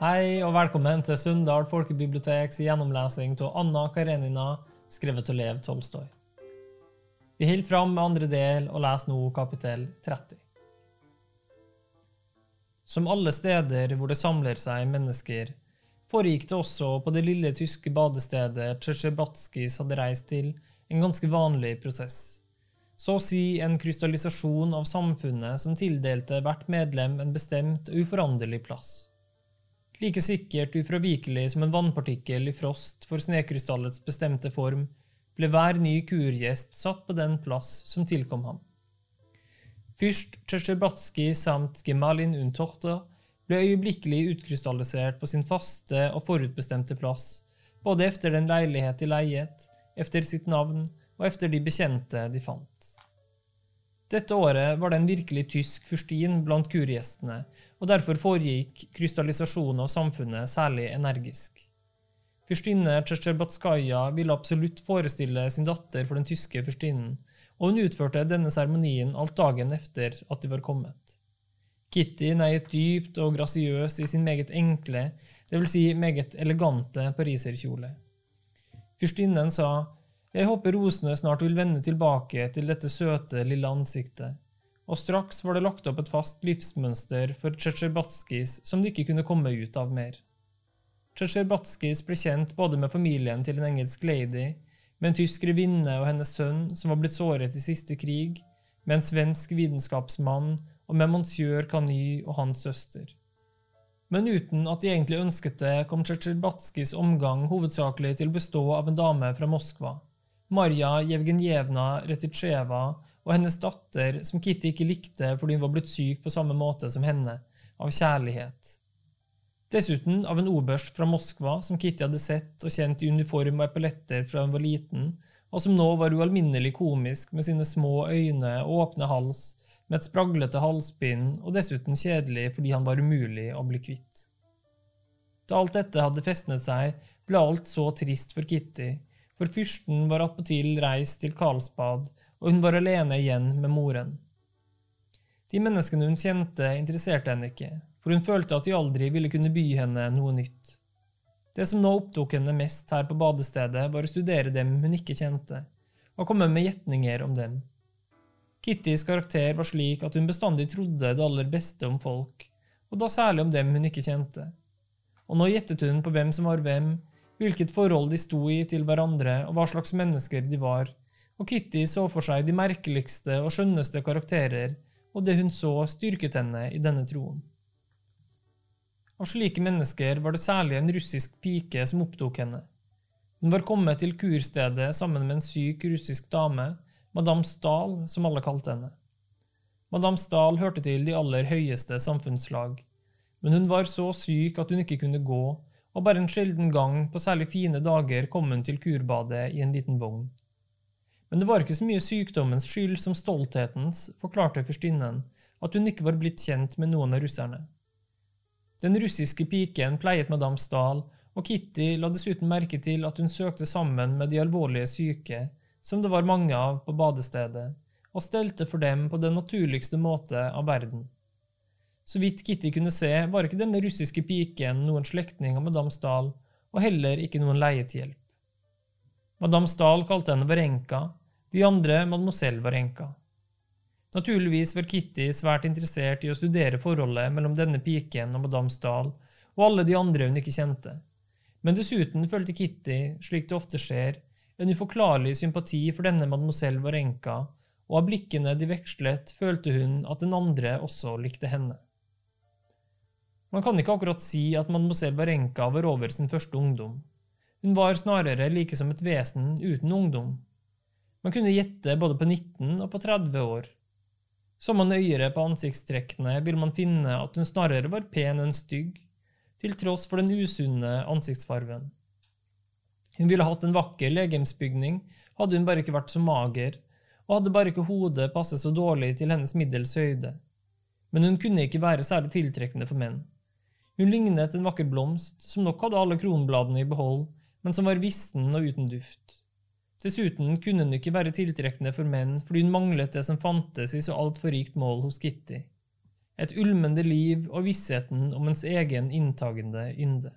Hei og velkommen til Sunndal folkebiblioteks gjennomlesing av Anna Karenina, skrevet av Lev Tolstoy. Vi holder fram med andre del og leser nå kapittel 30. Som alle steder hvor det samler seg mennesker, foregikk det også på det lille tyske badestedet Tsjesjebatskis hadde reist til, en ganske vanlig prosess. Så å si en krystallisasjon av samfunnet som tildelte hvert medlem en bestemt og uforanderlig plass. Like sikkert ufravikelig som en vannpartikkel i frost for snekrystallets bestemte form, ble hver ny kurgjest satt på den plass som tilkom ham. Fyrst Tsjesjebatskij samt Gemalin Untorta ble øyeblikkelig utkrystallisert på sin faste og forutbestemte plass, både efter den leilighet de leiet, efter sitt navn og efter de bekjente de fant. Dette året var det en virkelig tysk fyrstin blant kurgjestene, og derfor foregikk krystallisasjonen av samfunnet særlig energisk. Fyrstinne Tsjetsjebatskaja ville absolutt forestille sin datter for den tyske fyrstinnen, og hun utførte denne seremonien alt dagen etter at de var kommet. Kitty neiet dypt og grasiøst i sin meget enkle, dvs. Si meget elegante pariserkjole. Fyrstinnen sa jeg håper rosene snart vil vende tilbake til dette søte, lille ansiktet. Og straks var det lagt opp et fast livsmønster for Tsjetsjerbatskijs som det ikke kunne komme ut av mer. Tsjetsjerbatskijs ble kjent både med familien til en engelsk lady, med en tysk grevinne og hennes sønn som var blitt såret i siste krig, med en svensk vitenskapsmann og med monsieur Cany og hans søster. Men uten at de egentlig ønsket det, kom Tsjetsjerbatskijs omgang hovedsakelig til å bestå av en dame fra Moskva. Marja Jevgenjevna Retitsjeva og hennes datter, som Kitty ikke likte fordi hun var blitt syk på samme måte som henne, av kjærlighet. Dessuten av en oberst fra Moskva som Kitty hadde sett og kjent i uniform og epauletter fra hun var liten, og som nå var ualminnelig komisk med sine små øyne og åpne hals, med et spraglete halsbind, og dessuten kjedelig fordi han var umulig å bli kvitt. Da alt dette hadde festnet seg, ble alt så trist for Kitty, for fyrsten var attpåtil reist til Karlsbad, og hun var alene igjen med moren. De menneskene hun kjente, interesserte henne ikke, for hun følte at de aldri ville kunne by henne noe nytt. Det som nå opptok henne mest her på badestedet, var å studere dem hun ikke kjente, og komme med gjetninger om dem. Kittys karakter var slik at hun bestandig trodde det aller beste om folk, og da særlig om dem hun ikke kjente. Og nå gjettet hun på hvem som var hvem, hvilket forhold de sto i til hverandre, og hva slags mennesker de var, og Kitty så for seg de merkeligste og skjønneste karakterer, og det hun så, styrket henne i denne troen. Av slike mennesker var det særlig en russisk pike som opptok henne. Hun var kommet til kurstedet sammen med en syk russisk dame, Madame Stahl, som alle kalte henne. Madame Stahl hørte til de aller høyeste samfunnslag, men hun var så syk at hun ikke kunne gå, og bare en sjelden gang på særlig fine dager kom hun til kurbadet i en liten vogn. Men det var ikke så mye sykdommens skyld som stolthetens, forklarte fyrstinnen, at hun ikke var blitt kjent med noen av russerne. Den russiske piken pleiet Madame Stahl, og Kitty la dessuten merke til at hun søkte sammen med de alvorlige syke, som det var mange av på badestedet, og stelte for dem på den naturligste måte av verden. Så vidt Kitty kunne se, var ikke denne russiske piken noen slektning av Madame Stahl, og heller ikke noen leietihjelp. Madame Stahl kalte henne Varenka, de andre Mademoiselle Varenka. Naturligvis var Kitty svært interessert i å studere forholdet mellom denne piken og Madame Stahl og alle de andre hun ikke kjente, men dessuten følte Kitty, slik det ofte skjer, en uforklarlig sympati for denne Mademoiselle Varenka, og av blikkene de vekslet, følte hun at den andre også likte henne. Man kan ikke akkurat si at mademoiselle Barenka var over sin første ungdom. Hun var snarere like som et vesen uten ungdom. Man kunne gjette både på 19 og på 30 år. Så man nøyere på ansiktstrekkene, vil man finne at hun snarere var pen enn stygg, til tross for den usunne ansiktsfarven. Hun ville hatt en vakker legemsbygning, hadde hun bare ikke vært så mager, og hadde bare ikke hodet passet så dårlig til hennes middels høyde. Men hun kunne ikke være særlig tiltrekkende for menn. Hun lignet en vakker blomst, som nok hadde alle kronbladene i behold, men som var vissen og uten duft. Dessuten kunne hun ikke være tiltrekkende for menn fordi hun manglet det som fantes i så altfor rikt mål hos Kitty. et ulmende liv og vissheten om ens egen inntagende ynde.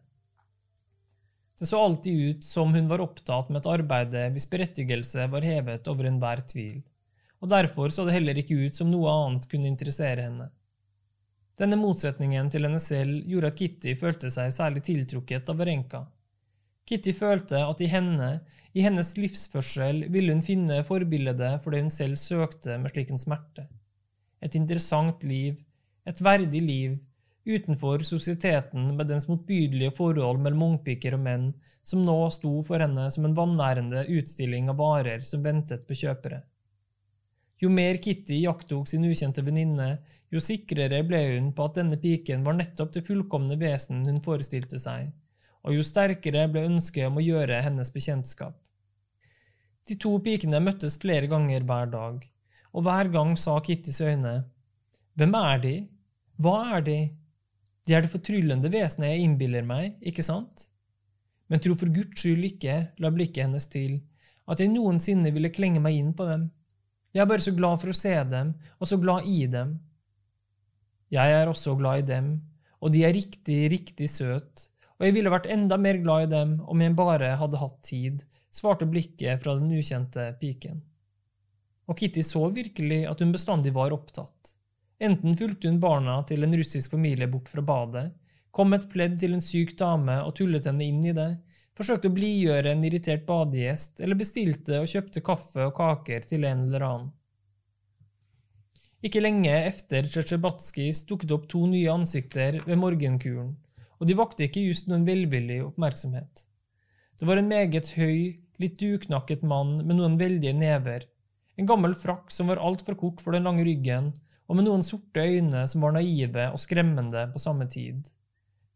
Det så alltid ut som hun var opptatt med et arbeid hvis berettigelse var hevet over enhver tvil, og derfor så det heller ikke ut som noe annet kunne interessere henne. Denne motsetningen til henne selv gjorde at Kitty følte seg særlig tiltrukket av Verenka. Kitty følte at i henne, i hennes livsførsel, ville hun finne forbildet for det hun selv søkte med slik en smerte. Et interessant liv, et verdig liv, utenfor sosieteten med dens motbydelige forhold mellom ungpiker og menn, som nå sto for henne som en vanærende utstilling av varer som ventet på kjøpere. Jo mer Kitty iakttok sin ukjente venninne, jo sikrere ble hun på at denne piken var nettopp det fullkomne vesen hun forestilte seg, og jo sterkere ble ønsket om å gjøre hennes bekjentskap. De to pikene møttes flere ganger hver dag, og hver gang sa Kittys øyne, Hvem er de? Hva er de? De er det fortryllende vesenet jeg innbiller meg, ikke sant? Men tro for Guds skyld ikke, la blikket hennes til, at jeg noensinne ville klenge meg inn på dem. Jeg er bare så glad for å se dem, og så glad i dem. Jeg er også glad i dem, og de er riktig, riktig søt, og jeg ville vært enda mer glad i dem om jeg bare hadde hatt tid, svarte blikket fra den ukjente piken. Og Kitty så virkelig at hun bestandig var opptatt. Enten fulgte hun barna til en russisk familie bort fra badet, kom et pledd til en syk dame og tullet henne inn i det, forsøkte å blidgjøre en irritert badegjest, eller bestilte og kjøpte kaffe og kaker til en eller annen. Ikke lenge efter Tsjetsjebatskij dukket opp to nye ansikter ved morgenkuren, og de vakte ikke just noen velvillig oppmerksomhet. Det var en meget høy, litt duknakket mann med noen veldige never, en gammel frakk som var altfor kort for den lange ryggen, og med noen sorte øyne som var naive og skremmende på samme tid.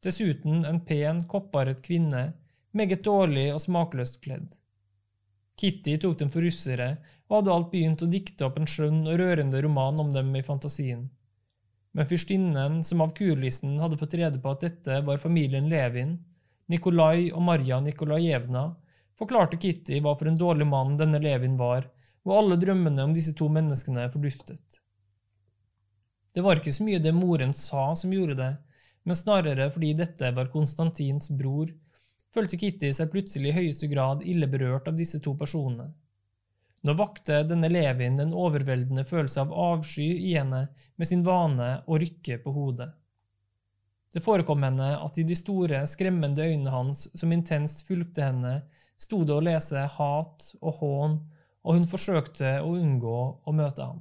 Dessuten en pen, kopparet kvinne, meget dårlig og smakløst kledd. Kitty tok dem for russere og hadde alt begynt å dikte opp en skjønn og rørende roman om dem i fantasien. Men fyrstinnen, som av kurlisten hadde fått rede på at dette var familien Levin, Nikolai og Marja Nikolajevna, forklarte Kitty hva for en dårlig mann denne Levin var, og alle drømmene om disse to menneskene forduftet. Det var ikke så mye det moren sa som gjorde det, men snarere fordi dette var Konstantins bror, følte Kitty seg plutselig i høyeste grad ille berørt av disse to personene. Nå vakte denne Levin en overveldende følelse av avsky i henne med sin vane å rykke på hodet. Det forekom henne at i de store, skremmende øynene hans som intenst fulgte henne, sto det å lese hat og hån, og hun forsøkte å unngå å møte ham.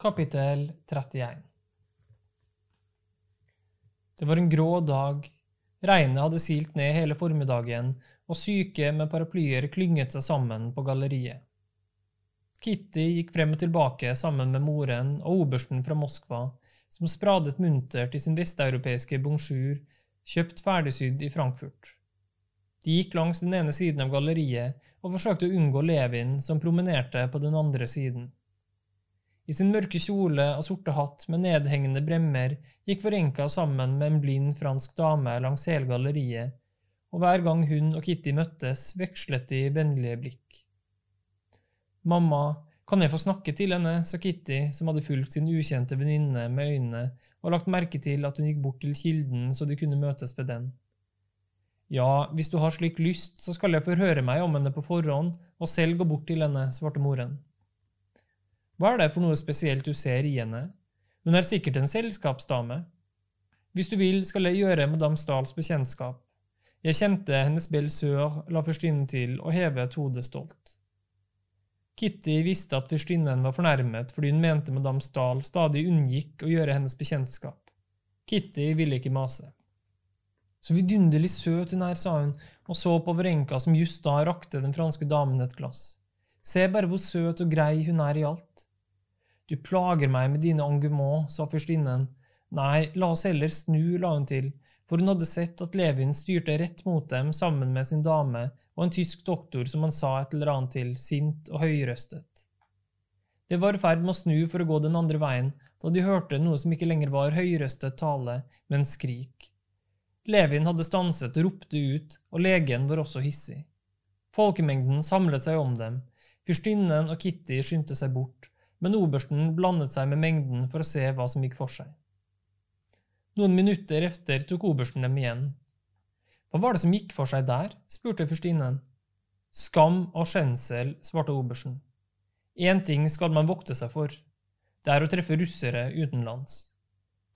Kapittel 31 Det var en grå dag. Regnet hadde silt ned hele formiddagen, og syke med paraplyer klynget seg sammen på galleriet. Kitty gikk frem og tilbake sammen med moren og obersten fra Moskva, som spradet muntert i sin vesteuropeiske bonjour, kjøpt ferdigsydd i Frankfurt. De gikk langs den ene siden av galleriet og forsøkte å unngå Levin, som promenerte på den andre siden. I sin mørke kjole og sorte hatt med nedhengende bremmer gikk Varenka sammen med en blind fransk dame langs hele galleriet, og hver gang hun og Kitty møttes, vekslet de vennlige blikk. Mamma, kan jeg få snakke til henne, sa Kitty, som hadde fulgt sin ukjente venninne med øynene og lagt merke til at hun gikk bort til kilden så de kunne møtes ved den. Ja, hvis du har slik lyst, så skal jeg forhøre meg om henne på forhånd og selv gå bort til henne, svarte moren. Hva er det for noe spesielt du ser i henne? Hun er sikkert en selskapsdame. Hvis du vil, skal jeg gjøre Madame Stahls bekjentskap. Jeg kjente hennes belle sør, la fyrstinnen til og hevet hodet stolt. Kitty visste at fyrstinnen var fornærmet fordi hun mente Madame Stahl stadig unngikk å gjøre hennes bekjentskap. Kitty ville ikke mase. Så vidunderlig søt hun er, sa hun, og så på Vrenka som just da rakte den franske damen et glass. Se bare hvor søt og grei hun er i alt. Du plager meg med dine engouement, sa fyrstinnen. Nei, la oss heller snu, la hun til, for hun hadde sett at Levin styrte rett mot dem sammen med sin dame og en tysk doktor som han sa et eller annet til, sint og høyrøstet. Det var i ferd med å snu for å gå den andre veien, da de hørte noe som ikke lenger var høyrøstet tale, men skrik. Levin hadde stanset og ropte ut, og legen var også hissig. Folkemengden samlet seg om dem. Fyrstinnen og Kitty skyndte seg bort, men obersten blandet seg med mengden for å se hva som gikk for seg. Noen minutter efter tok obersten dem igjen. Hva var det som gikk for seg der? spurte fyrstinnen. Skam og skjensel, svarte obersten. Én ting skal man vokte seg for. Det er å treffe russere utenlands.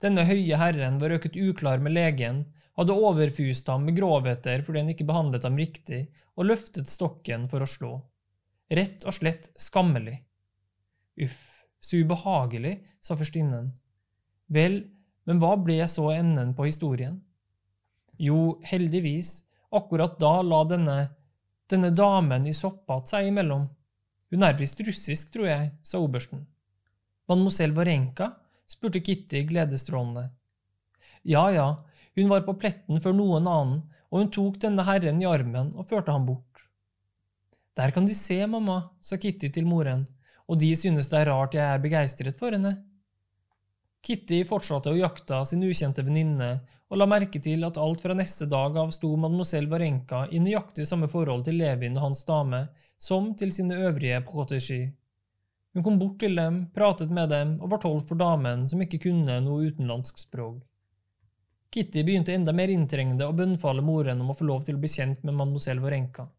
Denne høye herren var øket uklar med legen, hadde overfust ham med grovheter fordi han ikke behandlet ham riktig, og løftet stokken for å slå. Rett og slett skammelig. Uff, så ubehagelig, sa fyrstinnen. Vel, men hva ble så enden på historien? Jo, heldigvis, akkurat da la denne, denne damen i sopphatt seg imellom. Hun er visst russisk, tror jeg, sa obersten. Mademoiselle Varenka? spurte Kitty gledesstrålende. Ja, ja, hun var på pletten før noen annen, og hun tok denne herren i armen og førte ham bort. Der kan de se, mamma, sa Kitty til moren, og de synes det er rart jeg er begeistret for henne. Kitty fortsatte å jakta sin ukjente venninne, og la merke til at alt fra neste dag av sto mademoiselle Varenka i nøyaktig samme forhold til Levin og hans dame som til sine øvrige protégé. Hun kom bort til dem, pratet med dem og var tolv for damen som ikke kunne noe utenlandsk språk. Kitty begynte enda mer inntrengende å bønnfalle moren om å få lov til å bli kjent med mademoiselle Varenka,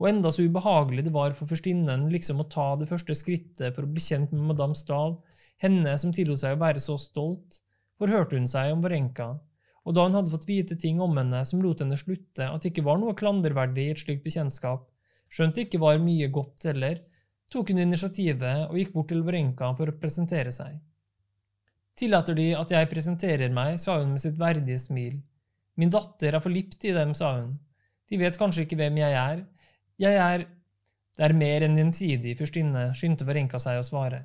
og enda så ubehagelig det var for fyrstinnen liksom å ta det første skrittet for å bli kjent med madame Stahl, henne som tillot seg å være så stolt, forhørte hun seg om Varenka, og da hun hadde fått vite ting om henne som lot henne slutte at det ikke var noe klanderverdig i et slikt bekjentskap, skjønt det ikke var mye godt heller, tok hun initiativet og gikk bort til Varenka for å presentere seg. Tillater De at jeg presenterer meg, sa hun med sitt verdige smil. Min datter er forlipt i dem, sa hun. De vet kanskje ikke hvem jeg er. Jeg er… Det er mer enn gjensidig, fyrstinne, skyndte Varenka seg å svare.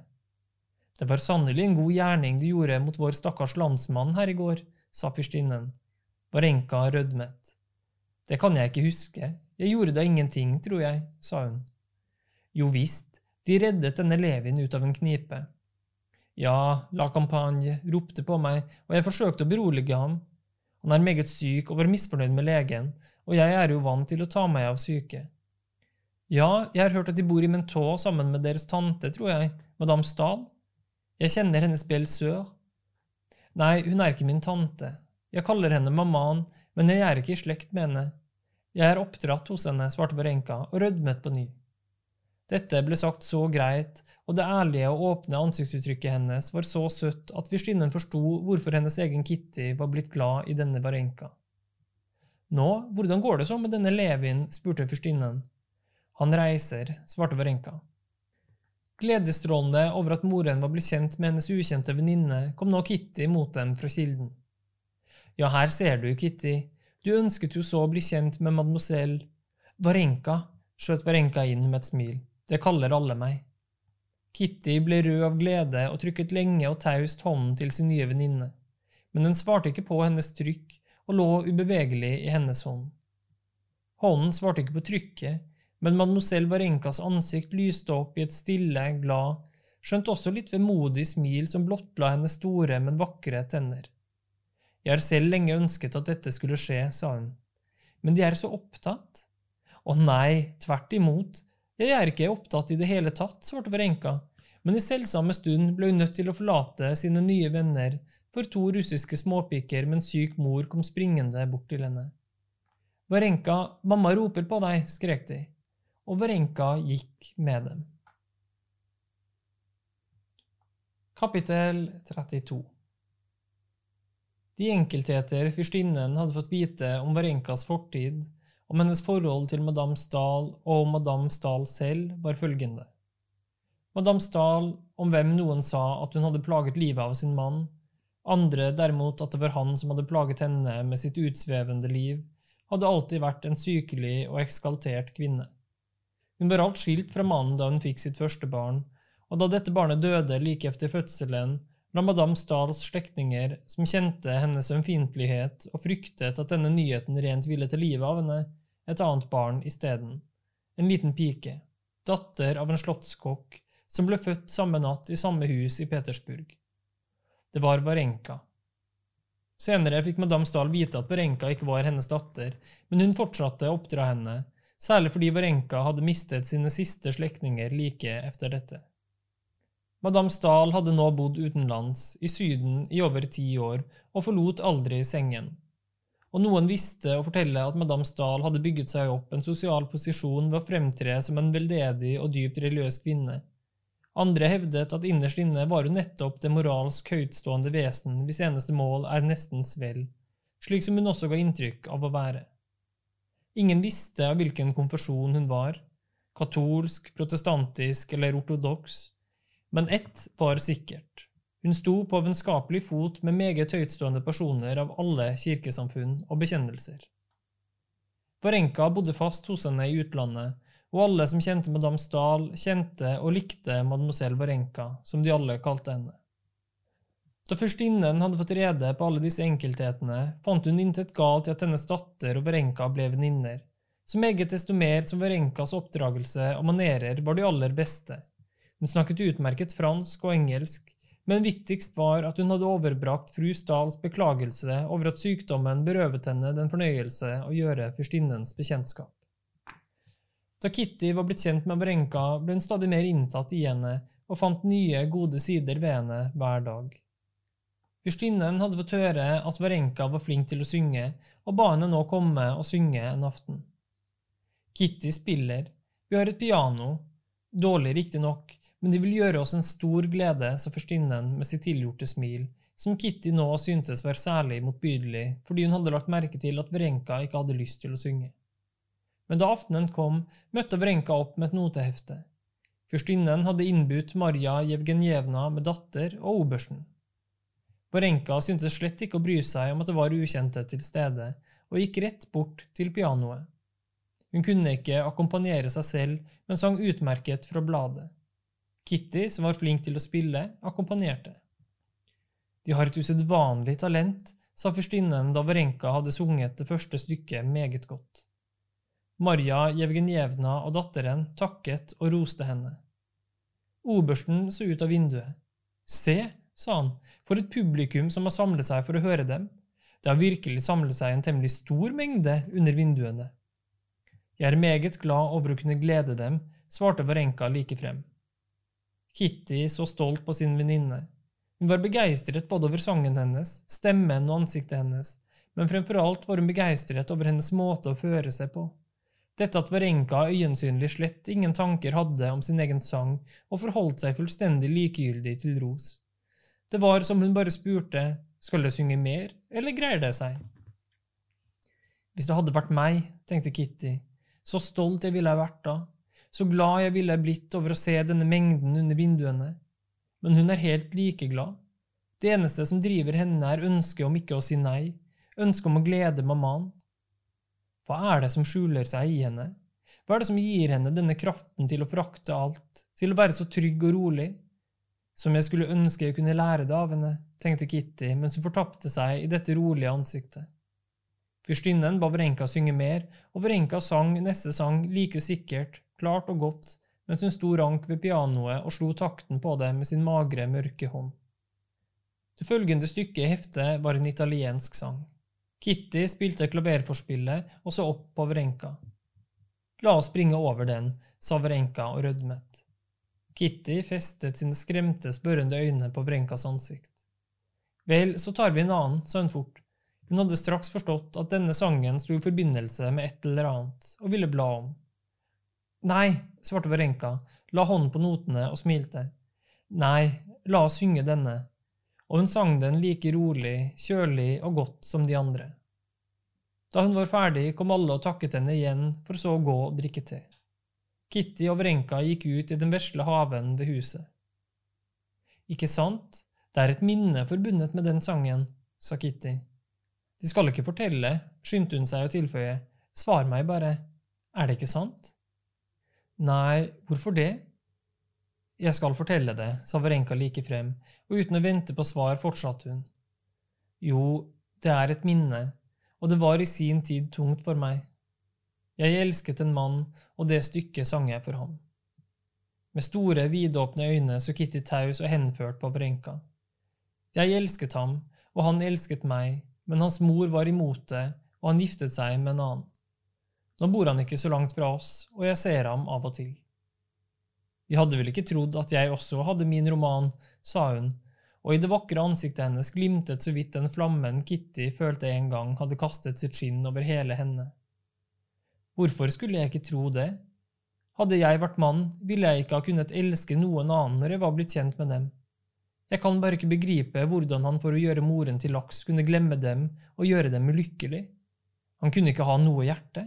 Det var sannelig en god gjerning du gjorde mot vår stakkars landsmann her i går, sa fyrstinnen. Varenka rødmet. Det kan jeg ikke huske, jeg gjorde da ingenting, tror jeg, sa hun. Jo visst, de reddet denne Levin ut av en knipe. Ja, La Campagne ropte på meg, og jeg forsøkte å berolige ham. Han er meget syk og var misfornøyd med legen, og jeg er jo vant til å ta meg av syke. Ja, jeg har hørt at de bor i Mentaux sammen med deres tante, tror jeg, madame Stahl. Jeg kjenner hennes belle sør. Nei, hun er ikke min tante. Jeg kaller henne mammaen, men jeg er ikke i slekt med henne. Jeg er oppdratt hos henne, svarte Berenka og rødmet på ny. Dette ble sagt så greit, og det ærlige og åpne ansiktsuttrykket hennes var så søtt at fyrstinnen forsto hvorfor hennes egen Kitty var blitt glad i denne Varenka. Nå, hvordan går det så med denne Levin? spurte fyrstinnen. Han reiser, svarte Varenka. Gledesstrålende over at moren var blitt kjent med hennes ukjente venninne, kom nå Kitty mot dem fra kilden. Ja, her ser du, Kitty, du ønsket jo så å bli kjent med mademoiselle Varenka, skjøt Varenka inn med et smil, det kaller alle meg. Kitty ble rød av glede og trykket lenge og taust hånden til sin nye venninne, men den svarte ikke på hennes trykk og lå ubevegelig i hennes hånd. Hånden svarte ikke på trykket, men mademoiselle Varenkas ansikt lyste opp i et stille, glad, skjønt også litt vemodig smil som blottla hennes store, men vakre tenner. Jeg har selv lenge ønsket at dette skulle skje, sa hun, men de er så opptatt. Å nei, tvert imot, jeg er ikke opptatt i det hele tatt, svarte Varenka, men i selvsamme stund ble hun nødt til å forlate sine nye venner, for to russiske småpiker med en syk mor kom springende bort til henne. Varenka, mamma roper på deg, skrek de og Varenka gikk med dem. Kapittel 32 De enkeltheter fyrstinnen hadde fått vite om Varenkas fortid, om hennes forhold til madame Stahl og madame Stahl selv, var følgende. Madame Stahl, om hvem noen sa at hun hadde plaget livet av sin mann, andre derimot at det var han som hadde plaget henne med sitt utsvevende liv, hadde alltid vært en sykelig og ekskaltert kvinne. Hun var alt skilt fra mannen da hun fikk sitt første barn, og da dette barnet døde like etter fødselen, la madame Stahls slektninger, som kjente hennes ømfintlighet og fryktet at denne nyheten rent ville til livet av henne, et annet barn isteden, en liten pike, datter av en slottskokk, som ble født samme natt i samme hus i Petersburg. Det var Varenka. Senere fikk madame Stahl vite at Varenka ikke var hennes datter, men hun fortsatte å oppdra henne, særlig fordi Varenka hadde mistet sine siste slektninger like etter dette. Madame Stahl hadde nå bodd utenlands, i Syden, i over ti år, og forlot aldri sengen. Og noen visste å fortelle at Madame Stahl hadde bygget seg opp en sosial posisjon ved å fremtre som en veldedig og dypt religiøs kvinne. Andre hevdet at innerst inne var hun nettopp det moralsk høytstående vesen hvis eneste mål er nestens vel, slik som hun også ga inntrykk av å være. Ingen visste av hvilken konfesjon hun var, katolsk, protestantisk eller ortodoks, men ett var sikkert. Hun sto på vennskapelig fot med meget høytstående personer av alle kirkesamfunn og bekjennelser. Varenka bodde fast hos henne i utlandet, og alle som kjente madame Stahl, kjente og likte mademoiselle Varenka, som de alle kalte henne. Da førstinnen hadde fått rede på alle disse enkelthetene, fant hun intet galt i at hennes datter og Berenka ble venninner, så meget desto mer som Berenkas oppdragelse og manerer var de aller beste. Hun snakket utmerket fransk og engelsk, men viktigst var at hun hadde overbrakt fru Stahls beklagelse over at sykdommen berøvet henne den fornøyelse å gjøre fyrstinnens bekjentskap. Da Kitty var blitt kjent med Berenka, ble hun stadig mer inntatt i henne og fant nye, gode sider ved henne hver dag. Fyrstinnen hadde fått høre at Varenka var flink til å synge, og ba henne nå komme og synge en aften. Kitty spiller, vi har et piano, dårlig riktignok, men de vil gjøre oss en stor glede, sa fyrstinnen med sitt tilgjorte smil, som Kitty nå syntes var særlig motbydelig fordi hun hadde lagt merke til at Varenka ikke hadde lyst til å synge. Men da aftenen kom, møtte Varenka opp med et notehefte. Fyrstinnen hadde innbudt Marja Jevgenjevna med datter og obersten. Varenka syntes slett ikke å bry seg om at det var ukjente til stede, og gikk rett bort til pianoet. Hun kunne ikke akkompagnere seg selv, men sang utmerket fra bladet. Kitty, som var flink til å spille, akkompagnerte. De har et usedvanlig talent, sa fyrstinnen da Varenka hadde sunget det første stykket meget godt. Marja Jevgenjevna og datteren takket og roste henne. Obersten så ut av vinduet. Se, sa han, for et publikum som har samlet seg for å høre dem. Det har virkelig samlet seg en temmelig stor mengde under vinduene. Jeg er meget glad over å kunne glede dem, svarte Varenka like frem. Kitty så stolt på sin venninne. Hun var begeistret både over sangen hennes, stemmen og ansiktet hennes, men fremfor alt var hun begeistret over hennes måte å føre seg på. Dette at Varenka øyensynlig slett ingen tanker hadde om sin egen sang, og forholdt seg fullstendig likegyldig til ros. Det var som hun bare spurte, skal det synge mer, eller greier det seg? Hvis det hadde vært meg, tenkte Kitty, så stolt jeg ville ha vært da, så glad jeg ville ha blitt over å se denne mengden under vinduene, men hun er helt like glad. Det eneste som driver henne, er ønsket om ikke å si nei, ønsket om å glede mammaen. Hva er det som skjuler seg i henne? Hva er det som gir henne denne kraften til å frakte alt, til å være så trygg og rolig? Som jeg skulle ønske jeg kunne lære det av henne, tenkte Kitty mens hun fortapte seg i dette rolige ansiktet. Fyrstinnen ba Vrenka synge mer, og Vrenka sang neste sang like sikkert, klart og godt, mens hun sto rank ved pianoet og slo takten på det med sin magre, mørke hånd. Det følgende stykket i heftet var en italiensk sang. Kitty spilte klaverforspillet og så opp på Vrenka. La oss springe over den, sa Vrenka og rødmet. Kitty festet sine skremte, spørrende øyne på Vrenkas ansikt. Vel, så tar vi en annen, sa hun fort. Hun hadde straks forstått at denne sangen sto i forbindelse med et eller annet, og ville bla om. Nei, svarte Varenka, la hånden på notene og smilte. Nei, la oss synge denne, og hun sang den like rolig, kjølig og godt som de andre. Da hun var ferdig, kom alle og takket henne igjen, for så å gå og drikke te. Kitty og Vrenka gikk ut i den vesle haven ved huset. Ikke sant, det er et minne forbundet med den sangen, sa Kitty. De skal ikke fortelle, skyndte hun seg å tilføye, svar meg bare, er det ikke sant? Nei, hvorfor det? Jeg skal fortelle det, sa Vrenka like frem, og uten å vente på svar fortsatte hun. Jo, det er et minne, og det var i sin tid tungt for meg. Jeg elsket en mann, og det stykket sang jeg for ham. Med store, vidåpne øyne så Kitty taus og henført på Brenka. Jeg elsket ham, og han elsket meg, men hans mor var imot det, og han giftet seg med en annen. Nå bor han ikke så langt fra oss, og jeg ser ham av og til. De hadde vel ikke trodd at jeg også hadde min roman, sa hun, og i det vakre ansiktet hennes glimtet så vidt den flammen Kitty følte en gang hadde kastet sitt skinn over hele henne. Hvorfor skulle jeg ikke tro det? Hadde jeg vært mann, ville jeg ikke ha kunnet elske noen annen når jeg var blitt kjent med dem. Jeg kan bare ikke begripe hvordan han for å gjøre moren til laks kunne glemme dem og gjøre dem ulykkelig. Han kunne ikke ha noe hjerte.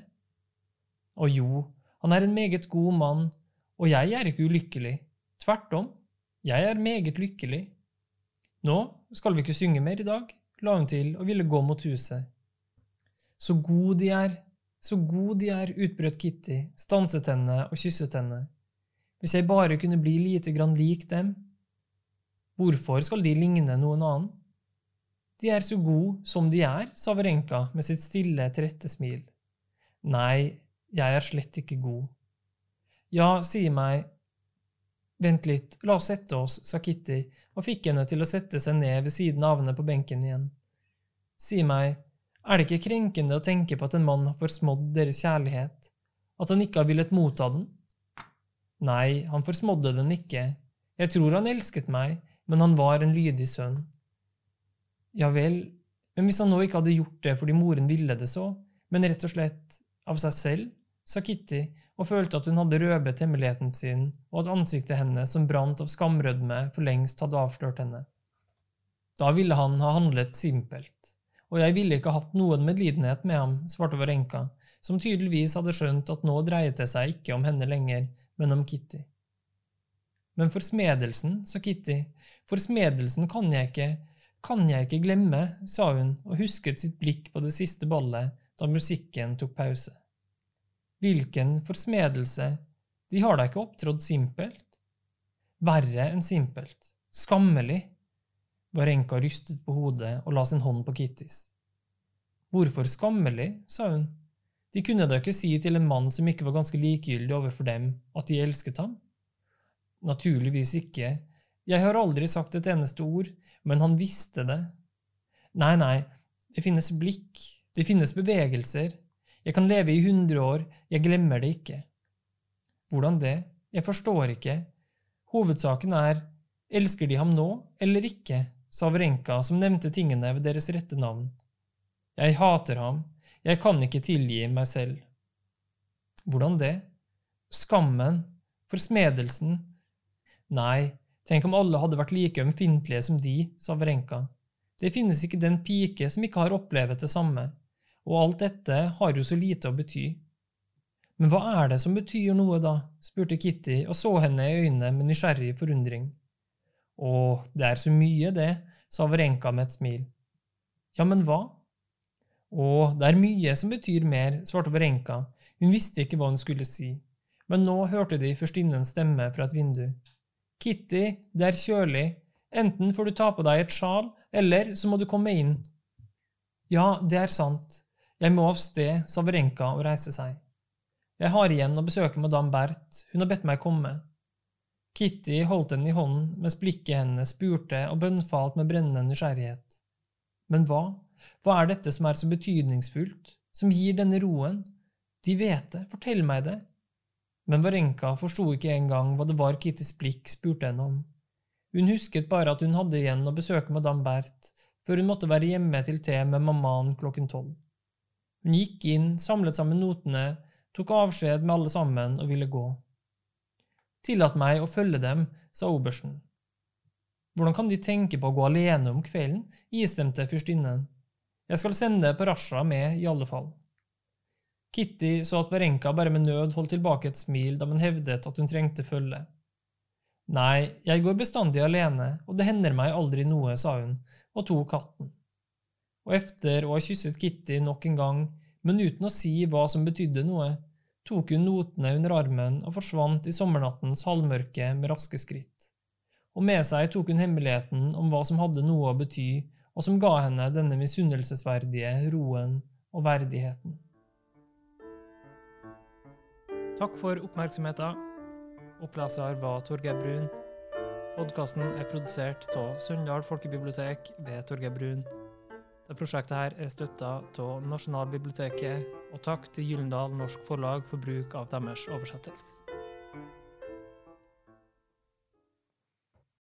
Og jo, han er en meget god mann, og jeg er ikke ulykkelig. Tvert om, jeg er meget lykkelig. Nå skal vi ikke synge mer i dag, la hun til og ville gå mot huset. Så god de er, så god de er, utbrøt Kitty, stanset henne og kysset henne. Hvis jeg bare kunne bli lite grann lik dem. Hvorfor skal de ligne noen annen? De er så gode som de er, sa Verenka med sitt stille, trette smil. Nei, jeg er slett ikke god. Ja, si meg, Vent litt, la oss sette oss, sa Kitty og fikk henne til å sette seg ned ved siden av henne på benken igjen. Si meg, er det ikke krenkende å tenke på at en mann har forsmådd deres kjærlighet, at han ikke har villet motta den? Nei, han forsmådde den ikke, jeg tror han elsket meg, men han var en lydig sønn. Ja vel, men hvis han nå ikke hadde gjort det fordi moren ville det så, men rett og slett av seg selv, sa Kitty og følte at hun hadde røbet hemmeligheten sin, og at ansiktet hennes som brant av skamrødme, for lengst hadde avslørt henne. Da ville han ha handlet simpelt, og jeg ville ikke hatt noen medlidenhet med ham, svarte Varenka, som tydeligvis hadde skjønt at nå dreiet det seg ikke om henne lenger, men om Kitty. Men forsmedelsen, sa Kitty, forsmedelsen kan jeg ikke, kan jeg ikke glemme, sa hun og husket sitt blikk på det siste ballet da musikken tok pause. Hvilken forsmedelse, de har da ikke opptrådt simpelt? Verre enn simpelt, skammelig. Varenka rystet på hodet og la sin hånd på Kittys. Hvorfor skammelig, sa hun. De kunne da ikke si til en mann som ikke var ganske likegyldig overfor dem, at de elsket ham? Naturligvis ikke, jeg har aldri sagt et eneste ord, men han visste det. Nei, nei, det finnes blikk, det finnes bevegelser, jeg kan leve i hundre år, jeg glemmer det ikke. Hvordan det? Jeg forstår ikke. Hovedsaken er, elsker de ham nå eller ikke, sa Vrenka, som nevnte tingene ved deres rette navn. Jeg hater ham, jeg kan ikke tilgi meg selv. Hvordan det? Skammen, forsmedelsen. Nei, tenk om alle hadde vært like ømfintlige som de, sa Vrenka. Det finnes ikke den pike som ikke har opplevd det samme og alt dette har jo så lite å bety. Men hva er det som betyr noe, da? spurte Kitty og så henne i øynene med nysgjerrig forundring. Å, det er så mye, det, sa Varenka med et smil. Ja, men hva? Å, det er mye som betyr mer, svarte Varenka, hun visste ikke hva hun skulle si, men nå hørte de førstinnens stemme fra et vindu. Kitty, det er kjølig, enten får du ta på deg et sjal, eller så må du komme inn. Ja, det er sant, jeg må av sted, sa Verenka og reiste seg. Jeg har igjen å besøke madame Berth, hun har bedt meg komme. Kitty holdt henne i hånden mens blikket hennes spurte og bønnfalt med brennende nysgjerrighet. Men hva, hva er dette som er så betydningsfullt, som gir denne roen? De vet det, fortell meg det. Men Varenka forsto ikke engang hva det var Kittys blikk spurte henne om. Hun husket bare at hun hadde igjen å besøke madame Berth, før hun måtte være hjemme til te med mammaen klokken tolv. Hun gikk inn, samlet sammen notene, tok avskjed med alle sammen og ville gå. Tillat meg å følge dem, sa obersten. Hvordan kan de tenke på å gå alene om kvelden, istemte fyrstinnen. Jeg skal sende Parasha med, i alle fall. Kitty så at Verenka bare med nød holdt tilbake et smil da man hevdet at hun trengte følge. Nei, jeg går bestandig alene, og det hender meg aldri noe, sa hun og tok katten og efter å ha kysset Kitty nok en gang, men uten å si hva som betydde noe, tok hun notene under armen og forsvant i sommernattens halvmørke med raske skritt. Og med seg tok hun hemmeligheten om hva som hadde noe å bety, og som ga henne denne misunnelsesverdige roen og verdigheten. Takk for oppmerksomheten. Oppleser var Torgeir Brun. Podkasten er produsert av Sunndal folkebibliotek ved Torgeir Brun. Det prosjektet her er støtta av Nasjonalbiblioteket, og takk til Gyllendal Norsk Forlag for bruk av deres oversettelse.